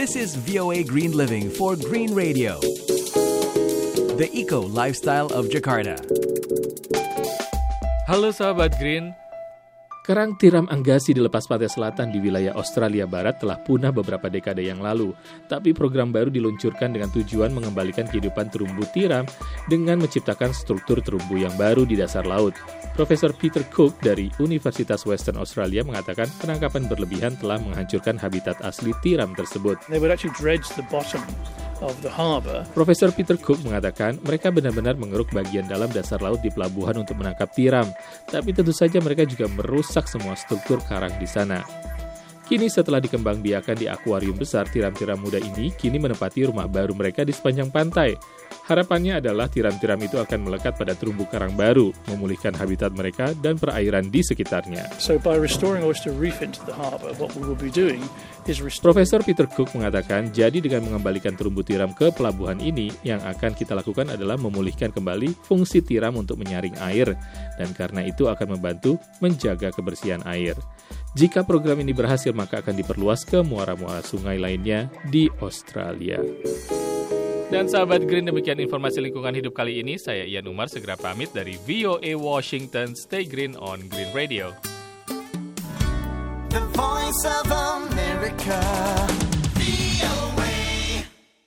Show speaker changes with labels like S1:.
S1: This is VOA Green Living for Green Radio, the eco lifestyle of Jakarta.
S2: Halo sahabat Green,
S3: Kerang tiram anggasi di lepas pantai selatan di wilayah Australia Barat telah punah beberapa dekade yang lalu. Tapi program baru diluncurkan dengan tujuan mengembalikan kehidupan terumbu tiram dengan menciptakan struktur terumbu yang baru di dasar laut. Profesor Peter Cook dari Universitas Western Australia mengatakan penangkapan berlebihan telah menghancurkan habitat asli tiram tersebut. Profesor Peter Cook mengatakan mereka benar-benar mengeruk bagian dalam dasar laut di pelabuhan untuk menangkap tiram, tapi tentu saja mereka juga merusak semua struktur karang di sana. Kini setelah dikembangbiakan di akuarium besar, tiram-tiram muda ini kini menempati rumah baru mereka di sepanjang pantai. Harapannya adalah tiram-tiram itu akan melekat pada terumbu karang baru, memulihkan habitat mereka dan perairan di sekitarnya.
S4: So by restoring Oyster Reef into the harbour, what we will be doing is restoring
S3: Profesor Peter Cook mengatakan, jadi dengan mengembalikan terumbu tiram ke pelabuhan ini, yang akan kita lakukan adalah memulihkan kembali fungsi tiram untuk menyaring air, dan karena itu akan membantu menjaga kebersihan air. Jika program ini berhasil, maka akan diperluas ke muara-muara sungai lainnya di Australia.
S2: Dan sahabat Green demikian informasi lingkungan hidup kali ini. Saya Ian Umar segera pamit dari VOA Washington. Stay green on Green Radio.
S5: The voice of America.